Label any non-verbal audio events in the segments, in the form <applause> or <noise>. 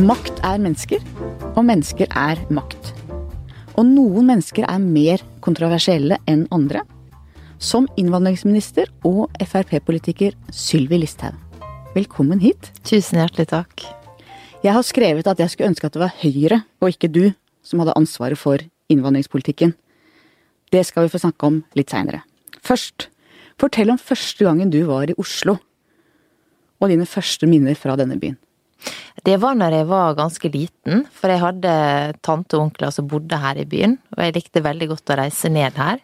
Makt er mennesker, og mennesker er makt. Og noen mennesker er mer kontroversielle enn andre. Som innvandringsminister og Frp-politiker Sylvi Listhaug. Velkommen hit. Tusen hjertelig takk. Jeg har skrevet at jeg skulle ønske at det var Høyre, og ikke du, som hadde ansvaret for innvandringspolitikken. Det skal vi få snakke om litt seinere. Først, fortell om første gangen du var i Oslo, og dine første minner fra denne byen. Det var når jeg var ganske liten, for jeg hadde tante og onkler som bodde her i byen, og jeg likte veldig godt å reise ned her.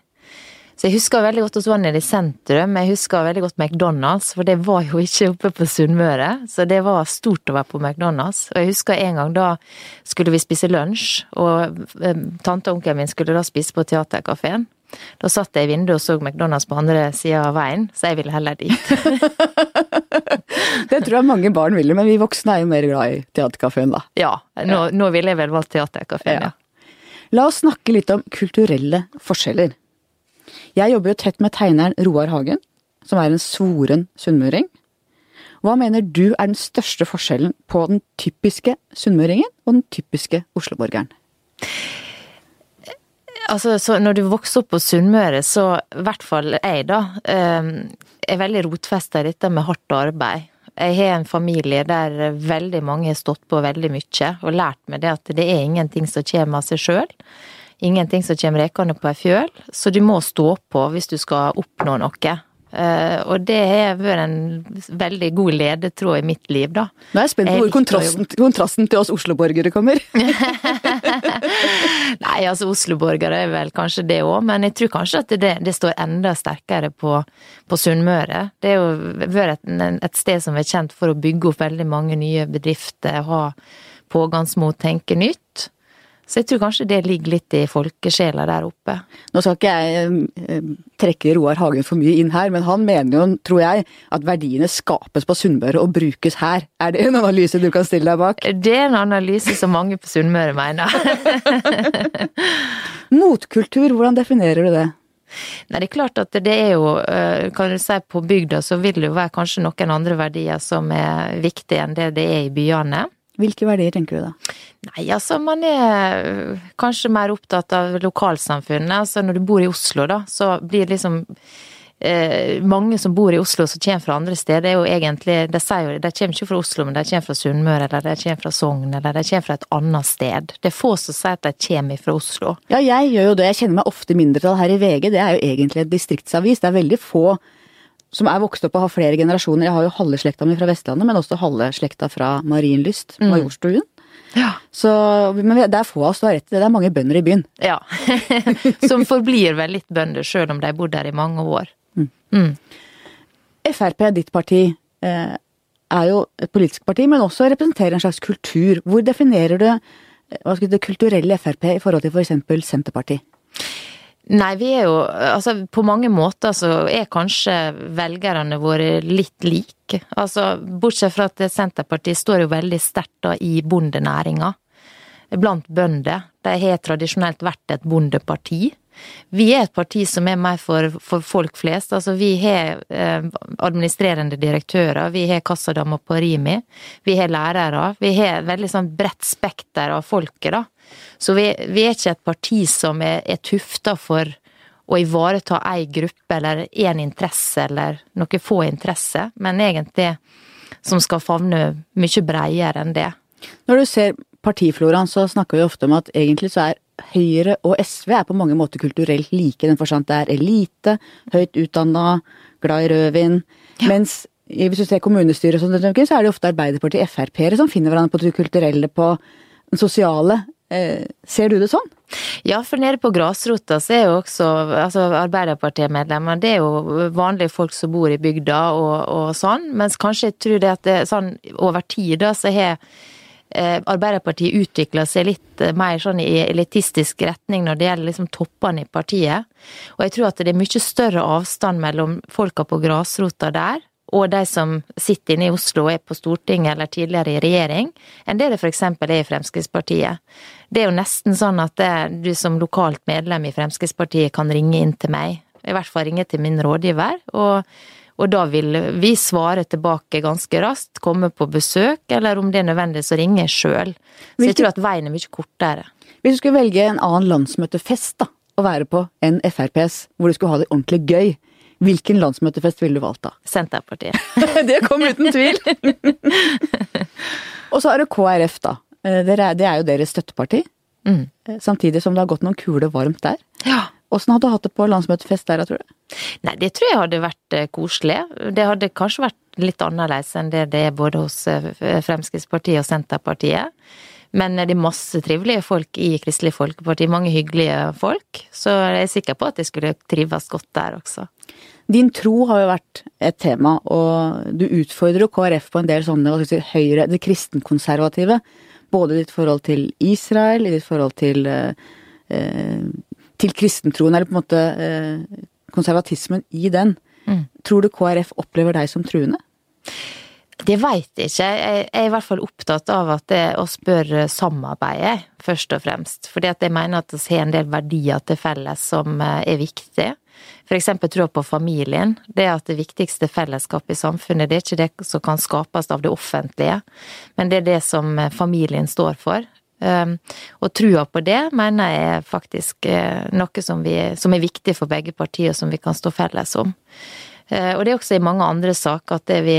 Så jeg husker veldig godt å var nede i sentrum, jeg husker veldig godt McDonald's, for det var jo ikke oppe på Sunnmøre, så det var stort å være på McDonald's. Og jeg husker en gang da skulle vi spise lunsj, og eh, tante og onkelen min skulle da spise på teaterkafeen. Da satt jeg i vinduet og så McDonald's på andre sida av veien, så jeg ville heller dit. <laughs> <laughs> det tror jeg mange barn ville, men vi voksne er jo mer glad i Theatercaféen, da. Ja, nå, nå ville jeg vel valgt Theatercaféen, ja. ja. La oss snakke litt om kulturelle forskjeller. Jeg jobber jo tett med tegneren Roar Hagen, som er en svoren sunnmøring. Hva mener du er den største forskjellen på den typiske sunnmøringen og den typiske osloborgeren? Altså, så når du vokser opp på Sunnmøre, så i hvert fall jeg, da, ehm, er veldig rotfesta i dette med hardt arbeid. Jeg har en familie der veldig mange har stått på veldig mye, og lært meg det at det er ingenting som kommer av seg sjøl. Ingenting som kommer rekende på ei fjøl, så du må stå på hvis du skal oppnå noe. Uh, og det har vært en veldig god ledetråd i mitt liv, da. Nå er jeg spent på hvor kontrasten, kontrasten, til oss Oslo-borgere kommer. <laughs> Nei, altså Oslo-borgere er vel kanskje det òg, men jeg tror kanskje at det, det står enda sterkere på, på Sunnmøre. Det er jo vært et, et, sted som er kjent for å bygge opp veldig mange nye bedrifter, ha pågangsmot, tenke nytt. Så jeg tror kanskje det ligger litt i folkesjela der oppe. Nå skal ikke jeg eh, trekke Roar Hagen for mye inn her, men han mener jo, tror jeg, at verdiene skapes på Sunnmøre og brukes her. Er det en analyse du kan stille deg bak? Det er en analyse som mange på Sunnmøre mener. <laughs> Motkultur, hvordan definerer du det? Nei, det er klart at det er jo, eh, kan du si på bygda så vil det jo være kanskje noen andre verdier som er viktige enn det det er i byene. Hvilke verdier tenker du da? Nei, altså man er øh, kanskje mer opptatt av lokalsamfunnet. Altså når du bor i Oslo, da, så blir det liksom eh, Mange som bor i Oslo som kommer fra andre steder, er jo egentlig De sier jo de kommer ikke fra Oslo, men de kommer fra Sunnmøre, eller de kommer fra Sogn, eller de kommer fra et annet sted. Det er få som sier at de kommer fra Oslo. Ja, jeg gjør jo det. Jeg kjenner meg ofte mindretall her i VG. Det er jo egentlig et distriktsavis. Det er veldig få som er vokst opp og har flere generasjoner. Jeg har jo halve slekta mi fra Vestlandet, men også halve slekta fra Marienlyst, mm. Majorstuen. Ja. Så, men det er få av oss som har rett i det. Det er mange bønder i byen. Ja. <laughs> som forblir vel litt bønder, sjøl om de har bodd der i mange år. Mm. Mm. Frp, ditt parti, eh, er jo et politisk parti, men også representerer en slags kultur. Hvor definerer du hva skal det kulturelle Frp i forhold til f.eks. Senterpartiet? Nei, vi er jo Altså, på mange måter så er kanskje velgerne våre litt like. Altså, bortsett fra at Senterpartiet står jo veldig sterkt da i bondenæringa. Blant bønder. De har tradisjonelt vært et bondeparti. Vi er et parti som er mer for, for folk flest. Altså, vi har eh, administrerende direktører, vi har kassadamer på Rimi, vi har lærere. Vi har et veldig sånn bredt spekter av folket, da. Så vi, vi, er ikke et parti som er, er tufta for å ivareta ei gruppe eller én interesse eller noen få interesser, men egentlig som skal favne mye bredere enn det. Når du ser partifloraen, så snakker vi ofte om at egentlig så er Høyre og SV er på mange måter kulturelt like, den forstand det er elite, høyt utdanna, glad i rødvin. Ja. Mens hvis du ser kommunestyret, så er det ofte Arbeiderpartiet Frp-ere som finner hverandre på det kulturelle, på den sosiale. Eh, ser du det sånn? Ja, for nede på grasrota så er jo også altså Arbeiderpartimedlemmer det er jo vanlige folk som bor i bygda og, og sånn, mens kanskje jeg tror det at det, sånn over tid da så har Arbeiderpartiet utvikla seg litt eh, mer sånn i elitistisk retning når det gjelder liksom toppene i partiet. Og jeg tror at det er mye større avstand mellom folka på grasrota der og de som sitter inne i Oslo og er på Stortinget eller tidligere i regjering, enn det det f.eks. er i Fremskrittspartiet. Det er jo nesten sånn at det, du som lokalt medlem i Fremskrittspartiet kan ringe inn til meg, i hvert fall ringe til min rådgiver, og, Og da vil vi svare tilbake ganske raskt, komme på besøk, eller om det er nødvendig, så ringer jeg sjøl. Så jeg tror at veien er mye kortere. Hvis du skulle velge en annen landsmøtefest da, å være på enn FrPs, hvor du skulle ha det ordentlig gøy, hvilken landsmøtefest ville du valgt da? Senterpartiet. <laughs> det kom uten tvil! Og så har du KrF, da. Eh, det er jo deres støtteparti. Mm. Eh, samtidig som det har gått noen kuler varmt der. Ja. Åssen hadde du hatt det på landsmøtefest der, tror du? Nei, det tror jeg hadde vært eh, koselig. Det hadde kanskje vært litt annerledes enn det det er både hos eh, Fremskrittspartiet og Senterpartiet. Men det er masse trivelige folk i Kristelig Folkeparti, mange hyggelige folk. Så jeg er sikker på at jeg skulle trives godt der også. Din tro har jo vært et tema, og du utfordrer jo KrF på en del sånne si, høyre, det kristenkonservative. Både i ditt forhold til Israel, i ditt forhold til eh, til kristentroen, eller på en måte eh, konservatismen i den. Mm. Tror du KrF opplever deg som truende? Det veit jeg ikke. Jeg er i hvert fall opptatt av at det, oss bør samarbeide, først og fremst. Fordi at jeg mener at vi har en del verdier til felles som eh, er viktige. Tror jeg på familien. Det at det viktigste fellesskapet i samfunnet, det er ikke det som kan skapes av det offentlige, men det er det som eh, familien står for. Ehm, og trua på det mener jeg er faktisk eh, noe som, vi, som er viktig for begge partier, som vi kan stå felles om. Eh, og det er også i mange andre saker at det vi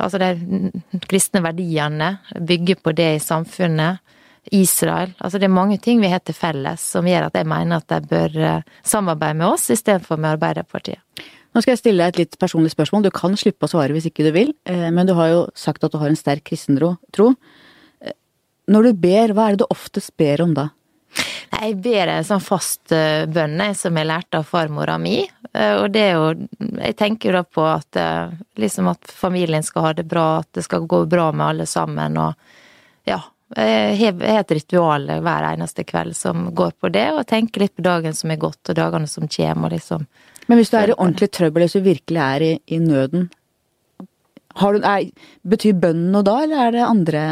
Altså de kristne verdiene bygger på det i samfunnet. Israel. Altså det er mange ting vi har til felles som gjør at jeg mener at de bør eh, samarbeide med oss istedenfor med Arbeiderpartiet. Nå skal jeg stille deg et litt personlig spørsmål. Du kan slippe å svare hvis ikke du vil, men du har jo sagt at du har en sterk kristentro. Når du ber, hva er det du oftest ber om da? Jeg ber en sånn fast eh, bønn som jeg lærte av farmora mi. Eh, og det er jo Jeg tenker jo da på at eh, liksom at familien skal ha det bra, at det skal gå bra med alle sammen, og ja. Jeg har et ritual hver eneste kveld som går på det, og tenker litt på dagen som er gått, og dagene som kommer, og liksom Men hvis du er i ordentlig trøbbel, hvis du virkelig er i, i nøden, du, er, betyr bønnen noe da, eller er det andre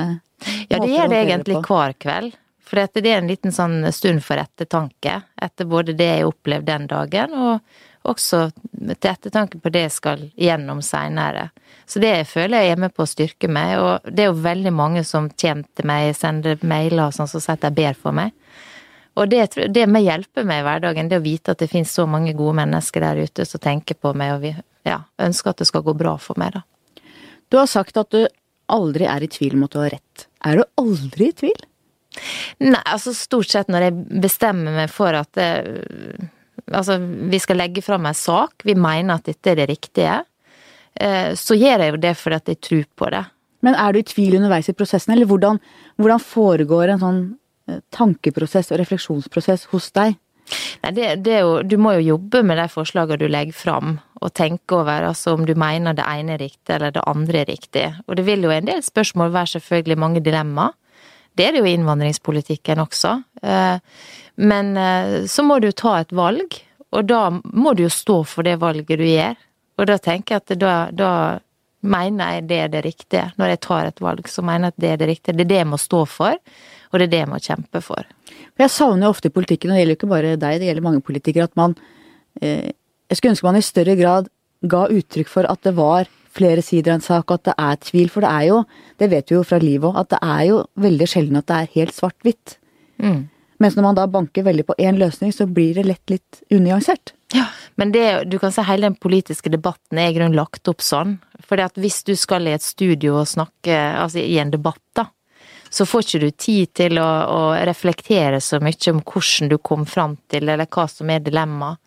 ja, det gjør det egentlig hver kveld. For det er en liten sånn stund for ettertanke etter både det jeg opplevde den dagen, og også til ettertanke på det jeg skal gjennom seinere. Så det jeg føler jeg er med på å styrke meg, og det er jo veldig mange som kommer til meg, sender mailer og sånn som sier at de ber for meg. Og det, det med hjelper meg i hverdagen, det å vite at det finnes så mange gode mennesker der ute som tenker på meg og vi, ja, ønsker at det skal gå bra for meg, da. Du har sagt at du aldri er i tvil om at du har rett. Er du aldri i tvil? Nei, altså stort sett når jeg bestemmer meg for at det, altså, vi skal legge fram en sak, vi mener at dette er det riktige, eh, så gjør jeg jo det fordi at jeg tror på det. Men er du i tvil underveis i prosessen, eller hvordan, hvordan foregår en sånn eh, tankeprosess og refleksjonsprosess hos deg? Nei, det, det jo, du må jo jobbe med de forslagene du legger fram, og tenke over altså, om du mener det ene er riktig eller det andre er riktig. Og det vil jo en del spørsmål være selvfølgelig mange dilemmaer. Det er det jo i innvandringspolitikken også. Eh, men eh, så må du ta et valg, og da må du jo stå for det valget du gjør. Og da tenker jeg at da, da mener jeg det er det riktige. Når jeg tar et valg, så mener jeg at det er det riktige. Det er det jeg må stå for, og det er det jeg må kjempe for. Jeg savner jo ofte i politikken, og det gjelder jo ikke bare deg, det gjelder mange politikere, at man eh, Jeg skulle ønske man i større grad ga uttrykk for at det var flere sider av en sak, og at det er tvil. For det er jo, det vet vi jo fra livet òg, at det er jo veldig sjelden at det er helt svart-hvitt. Mm. Mens når man da banker veldig på én løsning, så blir det lett litt unyansert. Ja, men det, du kan si hele den politiske debatten er i grunnen lagt opp sånn. For hvis du skal i et studio og snakke, altså i en debatt, da, så får ikke du tid til å, å, reflektere så mye om hvordan du kom fram til, eller hva som er dilemmaet.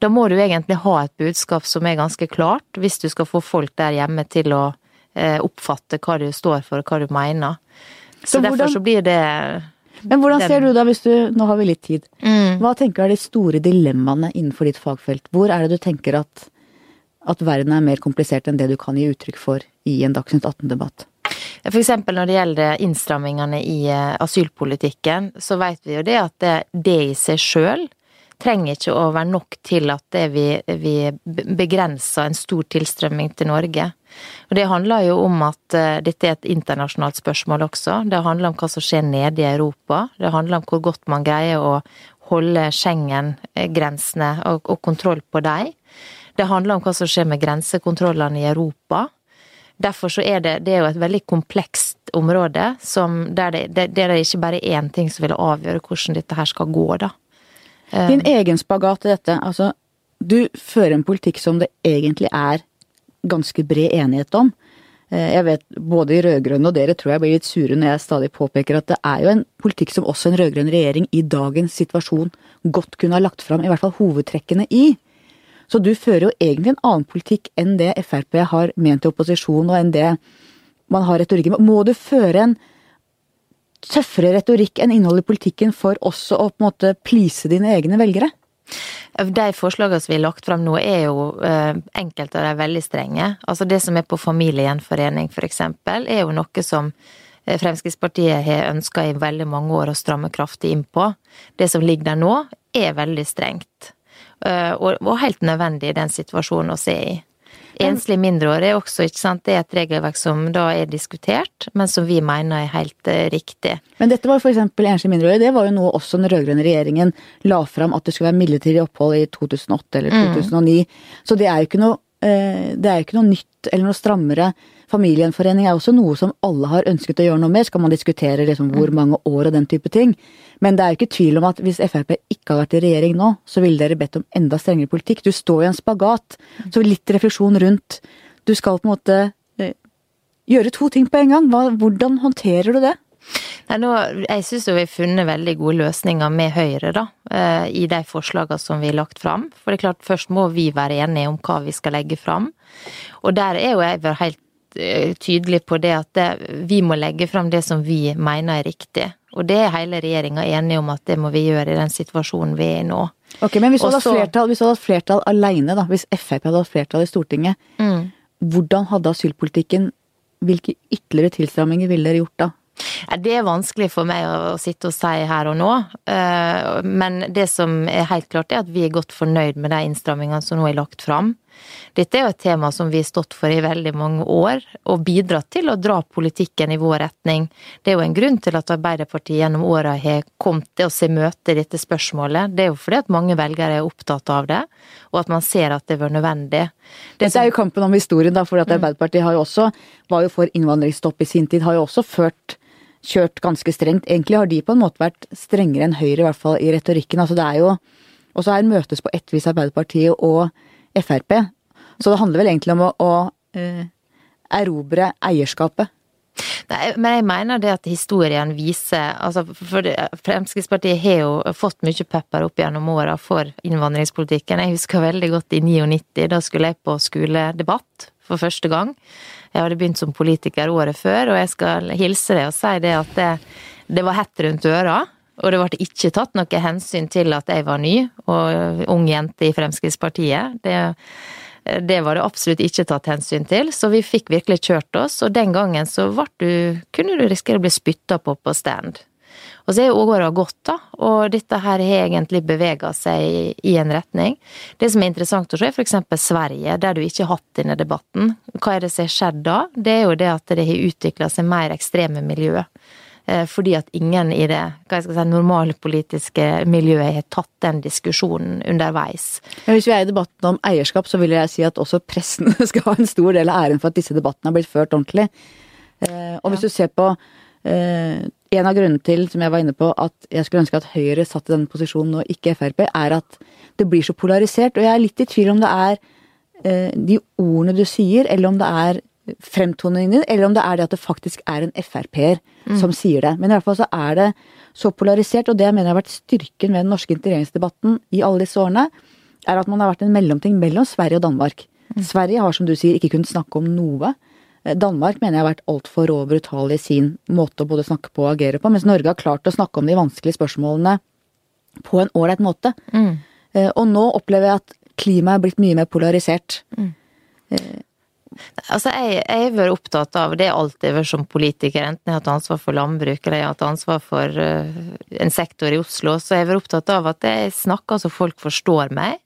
Da må du egentlig ha et budskap som er ganske klart, hvis du skal få folk der hjemme til å eh, oppfatte hva du står for, og hva du mener. Så, så derfor så blir det Men hvordan den, ser du da, hvis du Nå har vi litt tid. Mm. Hva tenker du er de store dilemmaene innenfor ditt fagfelt? Hvor er det du tenker at, at verden er mer komplisert enn det du kan gi uttrykk for i en Dagsnytt 18-debatt? F.eks. når det gjelder innstrammingene i eh, asylpolitikken, så vet vi jo det at det, det i seg sjøl trenger ikke å være nok til at vi, vi begrenser en stor tilstrømming til Norge. Og Det handler jo om at uh, dette er et internasjonalt spørsmål også. Det handler om hva som skjer nede i Europa. Det handler om hvor godt man greier å holde Schengen-grensene og, og, kontroll på dem. Det handler om hva som skjer med grensekontrollene i Europa. Derfor så er det, det er jo et veldig komplekst område som, der det, det, det er ikke bare én ting som vil avgjøre hvordan dette her skal gå, da. Din egen spagat i dette, altså du fører en politikk som det egentlig er ganske bred enighet om. Eh, jeg vet både de rød-grønne og dere tror jeg blir litt sure når jeg stadig påpeker at det er jo en politikk som også en rød-grønn regjering i dagens situasjon godt kunne ha lagt fram i hvert fall hovedtrekkene i. Så du fører jo egentlig en annen politikk enn det Frp har ment i opposisjon, og enn det man har retorikken. Må du føre en tøffere retorikk enn innhold i politikken for også å på en måte please dine egne velgere? De forslagene som vi har lagt frem nå, er jo eh, enkelte av de veldig strenge. Altså Det som er på familiegjenforening f.eks., er jo noe som eh, Fremskrittspartiet har ønska i veldig mange år å stramme kraftig inn på. Det som ligger der nå, er veldig strengt. Eh, og helt nødvendig i den situasjonen å se i. Enslige mindreårige er også, ikke sant. Det er et regelverk som da er diskutert, men som vi mener er helt uh, riktig. Men dette var for eksempel enslige mindreårige. Det var jo noe også den rød-grønne regjeringen la fram at det skulle være midlertidig opphold i 2008 eller 2009. Mm. Så det er jo ikke noe, uh, det er ikke noe nytt eller noe strammere. Familiegjenforening er også noe som alle har ønsket å gjøre noe med. Skal man diskutere liksom hvor mm. mange år og den type ting. Men det er jo ikke tvil om at hvis Frp ikke har vært i regjering nå, så ville dere bedt om enda strengere politikk. Du står i en spagat. Så litt refleksjon rundt Du skal på en måte gjøre to ting på en gang. Hvordan håndterer du det? Nei, nå, jeg syns vi har funnet veldig gode løsninger med Høyre, da. Eh, I de forslagene som vi har lagt fram. For det er klart, først må vi være enige om hva vi skal legge fram. Og der er jo jeg helt tydelig på det at det, vi må legge fram det som vi mener er riktig. Og det er hele regjeringa enige om at det må vi gjøre i den situasjonen vi er i nå. Ok, Men hvis du hadde hatt flertall, hvis du hadde hatt flertall alene, da, hvis Frp hadde hatt flertall i Stortinget, mm. hvordan hadde asylpolitikken Hvilke ytterligere tilstramminger ville dere gjort da? Det er vanskelig for meg å sitte og si her og nå. Eh, men det som er helt klart, er at vi er godt fornøyd med de innstrammingene som nå er lagt fram. Dette er jo et tema som vi har stått for i veldig mange år, og bidratt til å dra politikken i vår retning. Det er jo en grunn til at Arbeiderpartiet gjennom åra har kommet til i møte dette spørsmålet. Det er jo fordi at mange velgere er opptatt av det, og at man ser at det var nødvendig. Det Dette er jo kampen om historien, da, for at mm. Arbeiderpartiet har jo også, var jo for innvandringsstopp i sin tid, har jo også ført kjørt ganske strengt. Egentlig har de på en måte vært strengere enn Høyre, i hvert fall i retorikken. Altså det er jo Og så er møtes på ett vis Arbeiderpartiet og Frp. Så det handler vel egentlig om å, å eh, erobre eierskapet. Nei, men jeg mener det at historien viser altså for Fremskrittspartiet har jo fått mye pepper opp gjennom åra for innvandringspolitikken. Jeg husker veldig godt i 99, da skulle jeg på skoledebatt for første gang. Jeg hadde begynt som politiker året før, og jeg skal hilse deg og si det at det, det var hett rundt øra. Og det ble ikke tatt noe hensyn til at jeg var ny og ung jente i Fremskrittspartiet. Det, det var det absolutt ikke tatt hensyn til, så vi fikk virkelig kjørt oss. Og den gangen så du, kunne du risikere å bli spytta på på stand. Og så er jo åra gått, da, og dette her har egentlig bevega seg i en retning. Det som er interessant å se, er f.eks. Sverige, der du ikke har hatt denne debatten. Hva er det som har skjedd da? Det er jo det at det har utvikla seg mer ekstreme miljø. Eh, fordi at ingen i det hva jeg skal si, normale politiske miljøet har tatt den diskusjonen underveis. Men hvis vi er i debatten om eierskap, så vil jeg si at også pressen <laughs> skal ha en stor del av æren for at disse debattene har blitt ført ordentlig. Eh, og hvis ja. du ser på eh, en av grunnene til, som jeg var inne på, at jeg skulle ønske at Høyre satt i denne posisjonen og ikke Frp, er at det blir så polarisert. Og jeg er litt i tvil om det er de ordene du sier, eller om det er fremtoningen din, eller om det er det at det faktisk er en Frp-er mm. som sier det. Men i hvert fall så er det så polarisert, og det jeg mener har vært styrken ved den norske integreringsdebatten i alle disse årene, er at man har vært en mellomting mellom Sverige og Danmark. Mm. Sverige har, som du sier, ikke kunnet snakke om noe. Eh, Danmark mener jeg har vært altfor rå og brutal i sin måte å både snakke på og agere på, mens Norge har klart å snakke om de vanskelige spørsmålene på en ålreit måte. Mm. Eh, og nå opplever jeg at klimaet er blitt mye mer polarisert. Mm. Eh, Altså, jeg, jeg har vært opptatt av det alltid vært som politiker, enten jeg har hatt ansvar for landbruk eller jeg har hatt ansvar for uh, en sektor i Oslo, så jeg har vært opptatt av at jeg snakker så folk forstår meg.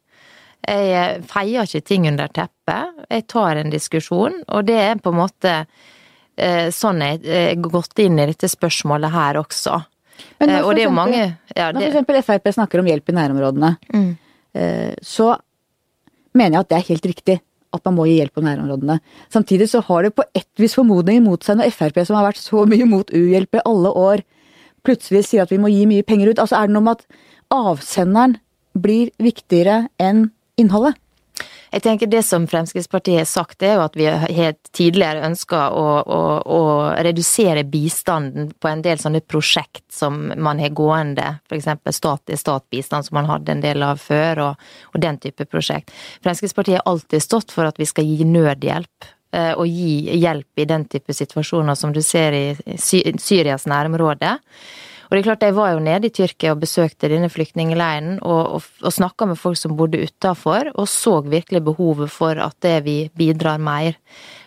Jeg feier ikke ting under teppet. Jeg tar en diskusjon, og det er på en måte uh, sånn jeg har gått inn i dette spørsmålet her også. Men når, og det er jo mange ja, Når for eksempel Frp snakker om hjelp i nærområdene, mm. så mener jeg at det er helt riktig. At man må gi hjelp på nærområdene. Samtidig så har det på ett vis formodninger mot seg når Frp, som har vært så <laughs> mye mot u-hjelp i alle år, plutselig sier at vi må gi mye penger ut. Altså er det noe med at avsenderen blir viktigere enn innholdet? Jeg tenker Det som Fremskrittspartiet har sagt, er jo at vi har tidligere ønska å, å, å, redusere bistanden på en del sånne prosjekt som man har gående, f.eks. stat-til-stat-bistand som man hadde en del av før, og, og, den type prosjekt. Fremskrittspartiet har alltid stått for at vi skal gi nødhjelp. Eh, og gi hjelp i den type situasjoner som du ser i Syrias nærområde. Og det er klart, Jeg var jo nede i Tyrkia og besøkte denne flyktningleiren og, og, og snakka med folk som bodde utafor, og så virkelig behovet for at det vi bidrar mer.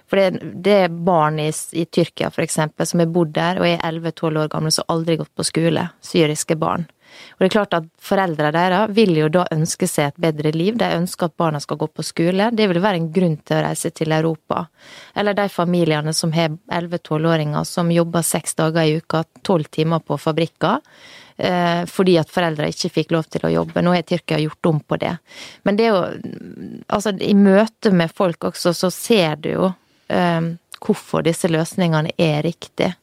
For det, det er barn i, i Tyrkia, for eksempel, som har bodd der og er 11-12 år gamle, som aldri gått på skole. Syriske barn. Og det er klart at Foreldrene deres vil jo da ønske seg et bedre liv, de ønsker at barna skal gå på skole. Det vil være en grunn til å reise til Europa. Eller de familiene som har 11-12-åringer som jobber seks dager i uka, tolv timer på fabrikker. Eh, fordi at foreldre ikke fikk lov til å jobbe. Nå har Tyrkia gjort om på det. Men det er jo Altså, i møte med folk også, så ser du jo um, hvorfor disse løsningene er riktige.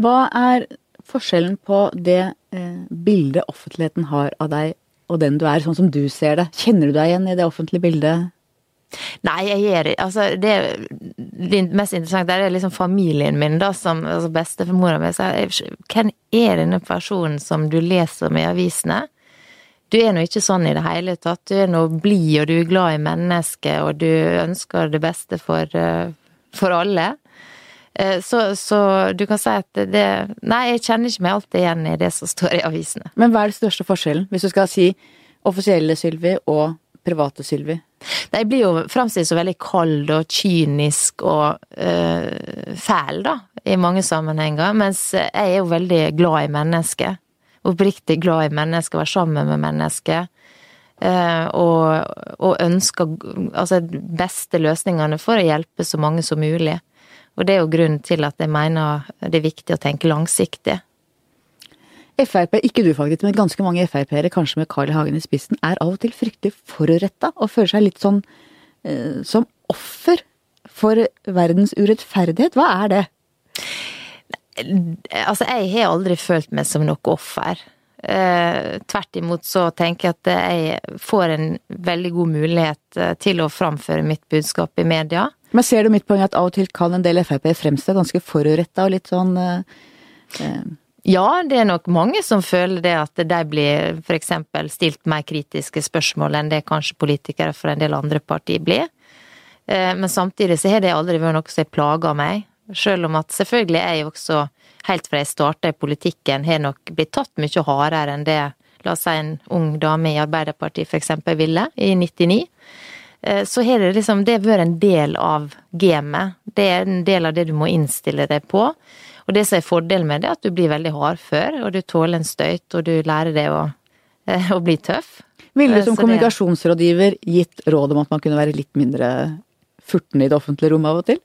Hva er forskjellen på det eh, bildet offentligheten har av deg og den du er, sånn som du ser det? Kjenner du deg igjen i det offentlige bildet? Nei, jeg gjør altså det, det mest interessante er liksom familien min, da, som altså bestemora mi Hvem er denne personen som du leser om i avisene? Du er nå ikke sånn i det hele tatt. Du er nå blid, og du er glad i mennesket, og du ønsker det beste for, eh, for alle. Eh, så, så, du kan si at det Nei, jeg kjenner ikke meg alltid igjen i det som står i avisene. Men hva er den største forskjellen, hvis du skal si offisielle Sylvi og private Sylvi? Jeg blir jo framstilt så veldig kald og kynisk og øh, fæl, da, i mange sammenhenger. Mens jeg er jo veldig glad i mennesket. Oppriktig glad i mennesket, være sammen med mennesket. Uh, og, og ønsker altså beste løsningene for å hjelpe så mange som mulig. Og det er jo grunnen til at jeg mener det er viktig å tenke langsiktig. Frp, ikke du faktisk, men ganske mange Frp-ere, kanskje med Carl I. Hagen i spissen, er av og til fryktelig foruretta og føler seg litt sånn eh, som offer for verdens urettferdighet. Hva er det? Altså, jeg har aldri følt meg som noe offer. Eh, tvert imot så tenker jeg at jeg får en veldig god mulighet eh, til å framføre mitt budskap i media. Men ser du mitt poeng at av og til kan en del Frp fremstå ganske foruretta og litt sånn eh, eh, Ja, det er nok mange som føler det at de blir f.eks. stilt mer kritiske spørsmål enn det kanskje politikere for en del andre partier blir. Eh, men samtidig så har det aldri vært noe som har plaga meg. Selv om at selvfølgelig jeg også, helt fra jeg starta i politikken, har nok blitt tatt mye hardere enn det la oss si en ung dame i Arbeiderpartiet f.eks. ville i 99. Eh, så har det liksom Det vært en del av gamet. Det er en del av det du må innstille deg på. Og det som er fordelen med det, er at du blir veldig hardfør, og du tåler en støyt, og du lærer deg å, eh, å bli tøff. Ville du eh, som så kommunikasjonsrådgiver gitt råd om at man kunne være litt mindre furten i det offentlige rommet av og til?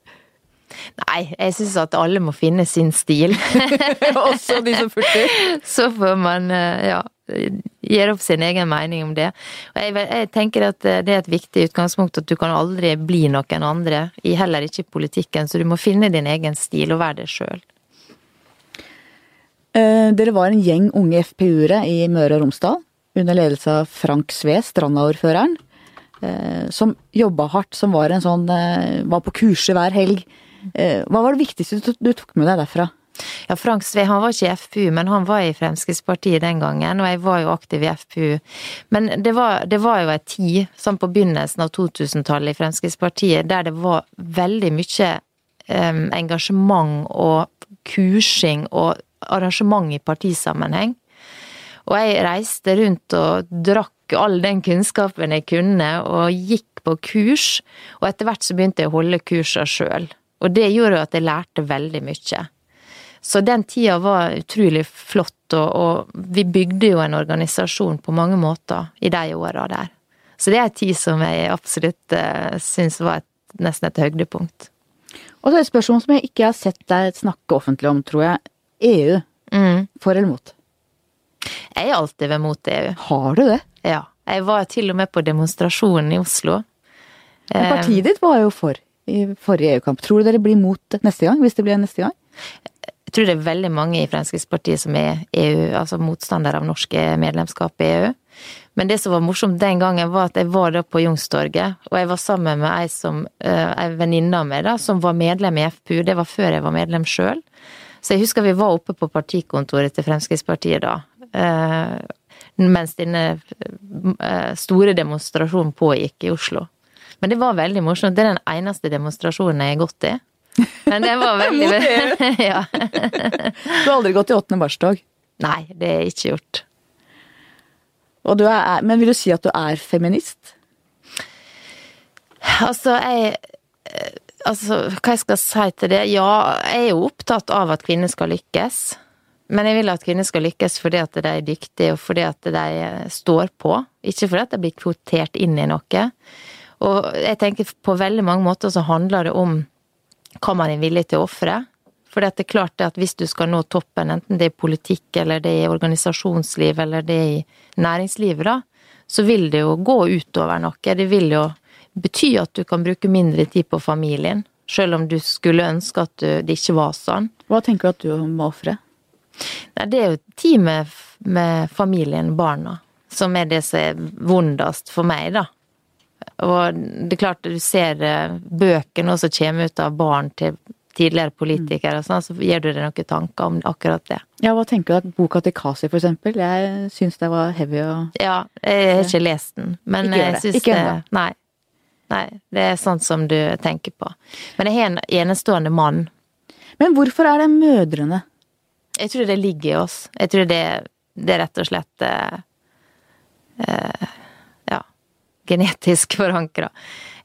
Nei, jeg syns at alle må finne sin stil. <laughs> Også de som furter? <laughs> Så får man, ja gir opp sin egen mening om det. Og jeg, jeg, tenker at eh, det er et viktig utgangspunkt at du kan aldri bli noen andre, heller ikke i politikken, så du må finne din egen stil og være det sjøl. Eh, dere var en gjeng unge FPU-ere i Møre og Romsdal, under ledelse av Frank Sve, Stranda-ordføreren, eh, som jobba hardt, som var en sånn Var på kurset hver helg. Hva var det viktigste du tok med deg derfra? Ja, Frank Sve han var ikke i FPU, men han var i Fremskrittspartiet den gangen, og jeg var jo aktiv i FPU. Men det var, det var jo ei tid, sånn på begynnelsen av 2000-tallet i Fremskrittspartiet, der det var veldig mye um, engasjement og kursing og arrangement i partisammenheng. Og jeg reiste rundt og drakk all den kunnskapen jeg kunne, og gikk på kurs. Og etter hvert så begynte jeg å holde kurser sjøl. Og det gjorde jo at jeg lærte veldig mye. Så den tida var utrolig flott, og, og, vi bygde jo en organisasjon på mange måter i de åra der. Så det er en tid som jeg absolutt uh, syns var et, nesten et høydepunkt. Og så er det et spørsmål som jeg ikke har sett deg snakke offentlig om, tror jeg. EU. Mm. For eller mot? Jeg er alltid ved mot EU. Har du det? Ja. Jeg var til og med på demonstrasjonen i Oslo. Men partiet ditt var jo for i forrige EU-kamp. Tror du dere blir mot neste gang, hvis det blir neste gang? Jeg tror det er veldig mange i Fremskrittspartiet som er EU, altså motstandere av norske medlemskap i EU. Men det som var morsomt den gangen, var at jeg var da på Youngstorget, og jeg var sammen med ei, eh, ei venninne av meg da, som var medlem i FPU. Det var før jeg var medlem sjøl. Så jeg husker vi var oppe på partikontoret til Fremskrittspartiet da. Eh, mens denne eh, store demonstrasjonen pågikk i Oslo. Men det var veldig morsomt. Det er den eneste demonstrasjonen jeg har gått i. Men det var veldig <laughs> ja. Du har aldri gått i 8. mars-tog? Nei, det er ikke gjort. Er, men vil du si at du er feminist? Altså, jeg Altså, hva jeg skal si til det? Ja, jeg er jo opptatt av at kvinner skal lykkes. Men jeg vil at kvinner skal lykkes fordi at de er dyktige, og fordi at de står på. Ikke fordi at de blir kvotert inn i noe. Og jeg tenker på veldig mange måter så handler det om hva man er villig til å ofre. For det er klart at hvis du skal nå toppen, enten det er politikk, eller det er organisasjonsliv, eller det er næringslivet, da, så vil det jo gå utover noe. Det vil jo bety at du kan bruke mindre tid på familien. Selv om du skulle ønske at det ikke var sånn. Hva tenker du at du må ofre? Nei, det er jo tid med, med familien, barna, som er det som er vondest for meg, da. Og det er klart, du ser bøkene bøker nå som kommer ut av barn til tidligere politikere og sånn, så gir du deg noen tanker om akkurat det. Ja, hva tenker du at boka til Kasi, for eksempel? Jeg syns det var heavy å Ja, jeg har ikke lest den, men ikke jeg syns det Nei. Nei, det er sånn som du tenker på. Men jeg har en enestående mann. Men hvorfor er det mødrene? Jeg tror det ligger i oss. Jeg tror det, det er rett og slett eh, eh genetisk <laughs> forankra.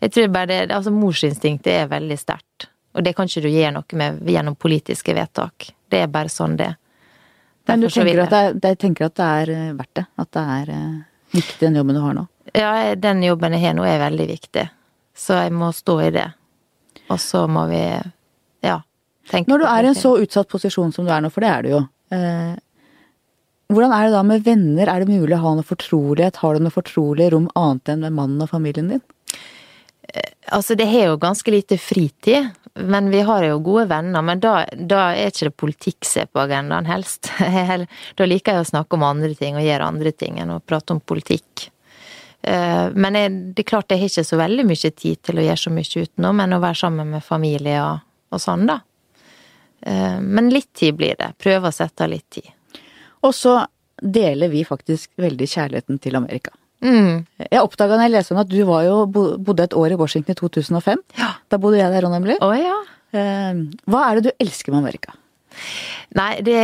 Jeg tror bare det Altså, morsinstinktet er veldig sterkt. Og det kan ikke du gjøre noe med gjennom politiske vedtak. Det er bare sånn det Men du tenker at det, er, tenker at det er eh, verdt det? At det er uh, viktig, den jobben du har nå? Ja, den jobben jeg har nå er veldig viktig. Så jeg må stå i det. Og så må vi, ja, tenke Når du er i en så utsatt posisjon som du er nå, for det er du jo. Hvordan er det da med venner? Er det mulig å ha noe fortrolighet? Har du noe fortrolig rom annet enn med mannen og familien din? Eh, altså, det har jo ganske lite fritid, men vi har jo gode venner. Men da, da er ikke det politikk som er på agendaen, helst. <laughs> da liker jeg å snakke om andre ting og gjøre andre ting enn å prate om politikk. Eh, men jeg, det er klart jeg har ikke så veldig mye tid til å gjøre så mye utenom enn å være sammen med familie og, og sånn, da. Eh, men litt tid blir det. Prøve å sette av litt tid. Og så deler vi faktisk veldig kjærligheten til Amerika. Mm. Jeg oppdaga da jeg leste om at du var jo, bodde et år i Washington i 2005. Ja. Da bodde jeg der òg, nemlig. Oh, ja. Eh, hva er det du elsker med Amerika? Nei, det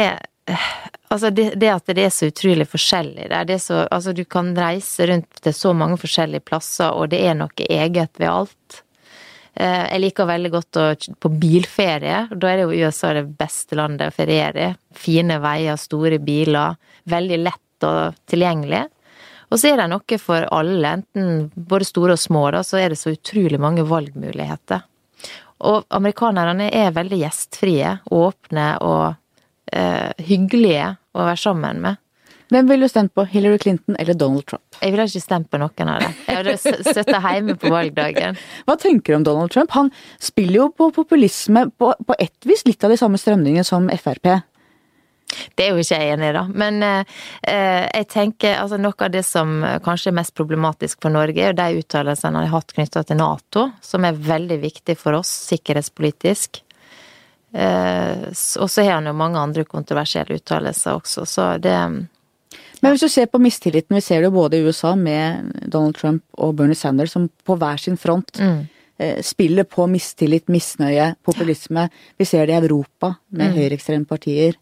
Altså, det, det, at det er så utrolig forskjellig der. Det er så, altså, du kan reise rundt til så mange forskjellige plasser, og det er noe eget ved alt. Eh, jeg liker veldig godt å på bilferie. Da er det jo USA det beste landet å feriere i. Fine veier, store biler. Veldig lett og tilgjengelig. Og så er det noe for alle, enten både store og små, da, så er det så utrolig mange valgmuligheter. Og amerikanerne er veldig gjestfrie, åpne og eh, hyggelige å være sammen med. Hvem ville du stemt på? Hillary Clinton eller Donald Trump? Jeg ville ikke stemt på noen av dem. Jeg hadde sittet hjemme på valgdagen. <laughs> Hva tenker du om Donald Trump? Han spiller jo på populisme på, på ett vis litt av de samme strømningene som Frp. Det er jo ikke jeg enig i, da. Men eh, jeg tenker altså noe av det som kanskje er mest problematisk for Norge, er jo de uttalelsene han har hatt knytta til Nato, som er veldig viktig for oss sikkerhetspolitisk. Eh, og så har han jo mange andre kontroversielle uttalelser også, så det men hvis du ser på mistilliten, vi ser det jo både i USA med Donald Trump og Bernie Sanders som på hver sin front mm. eh, spiller på mistillit, misnøye, populisme. Vi ser det i Europa med mm. høyreekstreme partier.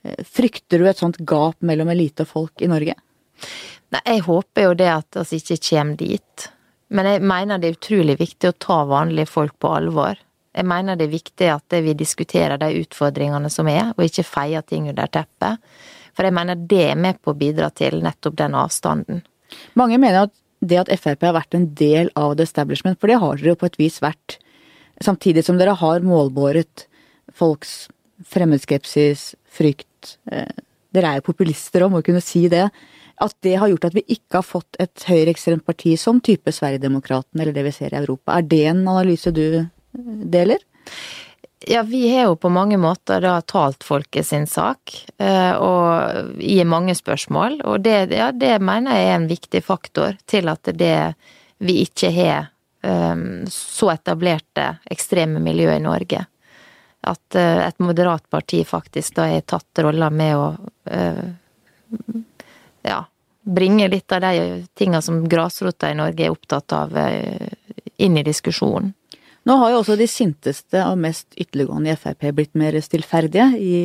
Eh, frykter du et sånt gap mellom elite og folk i Norge? Nei, jeg håper jo det at vi ikke kommer dit. Men jeg mener det er utrolig viktig å ta vanlige folk på alvor. Jeg mener det er viktig at vi diskuterer de utfordringene som er, og ikke feier ting under teppet. For jeg mener det er med på å bidra til nettopp den avstanden. Mange mener at det at Frp har vært en del av the establishment, for det har dere jo på et vis vært, samtidig som dere har målbåret folks fremmedskepsis, frykt eh, Dere er jo populister om å kunne si det. at det har gjort at vi ikke har fått et høyreekstremt parti som type Sverigedemokraten eller det vi ser i Europa. Er det en analyse du eh, deler? Ja, vi har jo på mange måter da talt folket sin sak, eh, og i mange spørsmål. Og det, ja, det mener jeg er en viktig faktor til at det vi ikke har um, så etablerte ekstreme miljø i Norge. At uh, et moderat parti faktisk da har tatt rolla med å ja, bringe litt av de tinga som grasrota i Norge er opptatt av, eh, inn i diskusjonen. Nå har jo også de sinteste og mest ytterliggående i Frp blitt mer stillferdige i,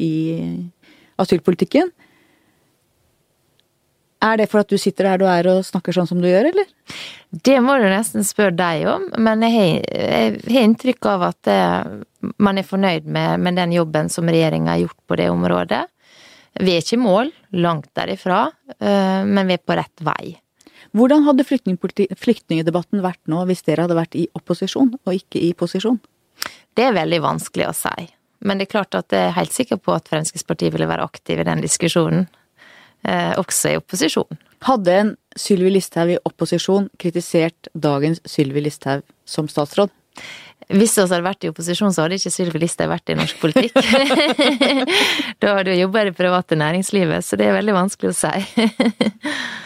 i asylpolitikken. Er det for at du sitter der du er og snakker sånn som du gjør, eller? Det må du nesten spørre deg om, men jeg har inntrykk av at man er fornøyd med, med den jobben som regjeringa har gjort på det området. Vi er ikke i mål, langt derifra, eh, men vi er på rett vei. Hvordan hadde flyktningdebatten vært nå hvis dere hadde vært i opposisjon og ikke i posisjon? Det er veldig vanskelig å si. Men det er klart at jeg er helt sikker på at Fremskrittspartiet ville være aktiv i den diskusjonen. Eh, også i opposisjon. Hadde en Sylvi Listhaug i opposisjon kritisert dagens Sylvi Listhaug som statsråd? Hvis vi hadde vært i opposisjon, så hadde ikke Sylvi Listhaug vært i norsk politikk. <laughs> da hadde hun jobba i det private næringslivet, så det er veldig vanskelig å si.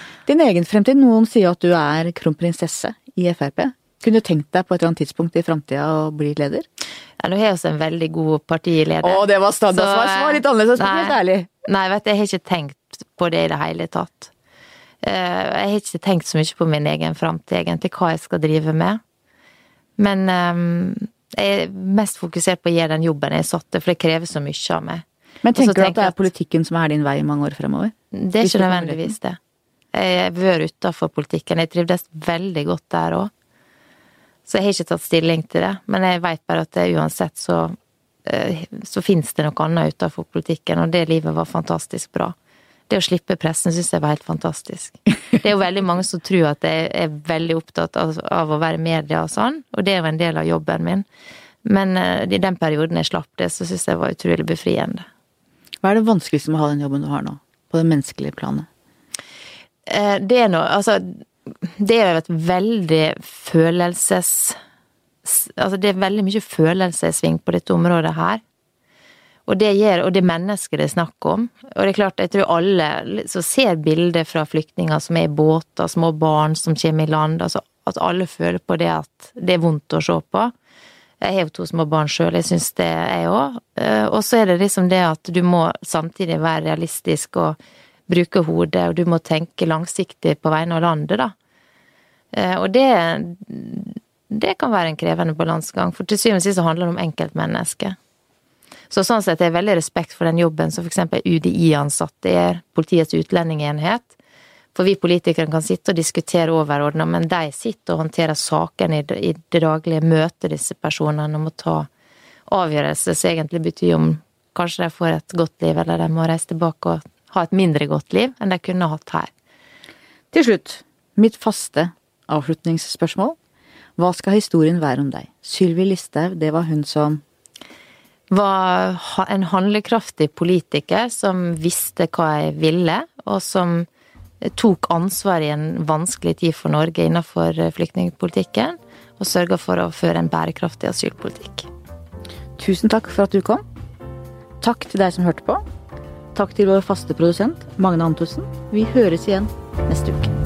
<laughs> Din egen fremtid. Noen sier at du er kronprinsesse i Frp. Kunne du tenkt deg på et eller annet tidspunkt i framtida å bli leder? Ja, nå har vi en veldig god partileder. Å, det var standardsvar! Svar litt annerledes, nei, helt ærlig. Nei, vet du, jeg har ikke tenkt på det i det hele tatt. Eh, jeg har ikke tenkt så mye på min egen framtid, egentlig, hva jeg skal drive med. Men um, jeg er mest fokusert på å gjøre den jobben jeg satte, for det krever så mye av meg. Men tenker du at det er politikken som er din vei i mange år fremover? Det er ikke nødvendigvis det. Jeg har vært utafor politikken. Jeg trivdes veldig godt der òg. Så jeg har ikke tatt stilling til det. Men jeg veit bare at det, uansett så, eh, så fins det noe annet utafor politikken, og det livet var fantastisk bra det å slippe pressen syns jeg var helt fantastisk. Det er jo veldig mange som tror at jeg er veldig opptatt av, å være media og sånn, og det er jo en del av jobben min. Men uh, i den perioden jeg slapp det, så syns jeg var utrolig befriende. Hva er det vanskeligste med å ha den jobben du har nå, på det menneskelige planet? Uh, det er noe Altså, det er jo et veldig følelses... Altså, det er veldig mye følelsesving på dette området her. Og det gjør, og det mennesket det er snakk om. Og det er klart, jeg tror alle som ser bilder fra flyktninger som er i båter, små barn som kommer i land, altså at alle føler på det at det er vondt å se på. Jeg har jo to små barn sjøl, jeg syns det, jeg òg. Eh, og så er det liksom det at du må samtidig være realistisk og bruke hodet, og du må tenke langsiktig på vegne av landet, da. Eh, og det det kan være en krevende balansegang, for til syvende og sist handler det om enkeltmennesket. Så sånn sett er jeg veldig respekt for den jobben som f.eks. UDI-ansatte er, Politiets utlendingsenhet. For vi politikere kan sitte og diskutere overordna, men de sitter og håndterer sakene i det daglige, møter disse personene og må ta avgjørelser som egentlig betyr om kanskje de får et godt liv, eller de må reise tilbake og ha et mindre godt liv enn de kunne hatt her. Til slutt, mitt faste avslutningsspørsmål. Hva skal historien være om deg? Sylvi Listhaug, det var hun som var en handlekraftig politiker som visste hva jeg ville, og som tok ansvar i en vanskelig tid for Norge innenfor flyktningpolitikken, og sørga for å føre en bærekraftig asylpolitikk. Tusen takk for at du kom. Takk til deg som hørte på. Takk til vår faste produsent, Magne Antonsen. Vi høres igjen neste uke.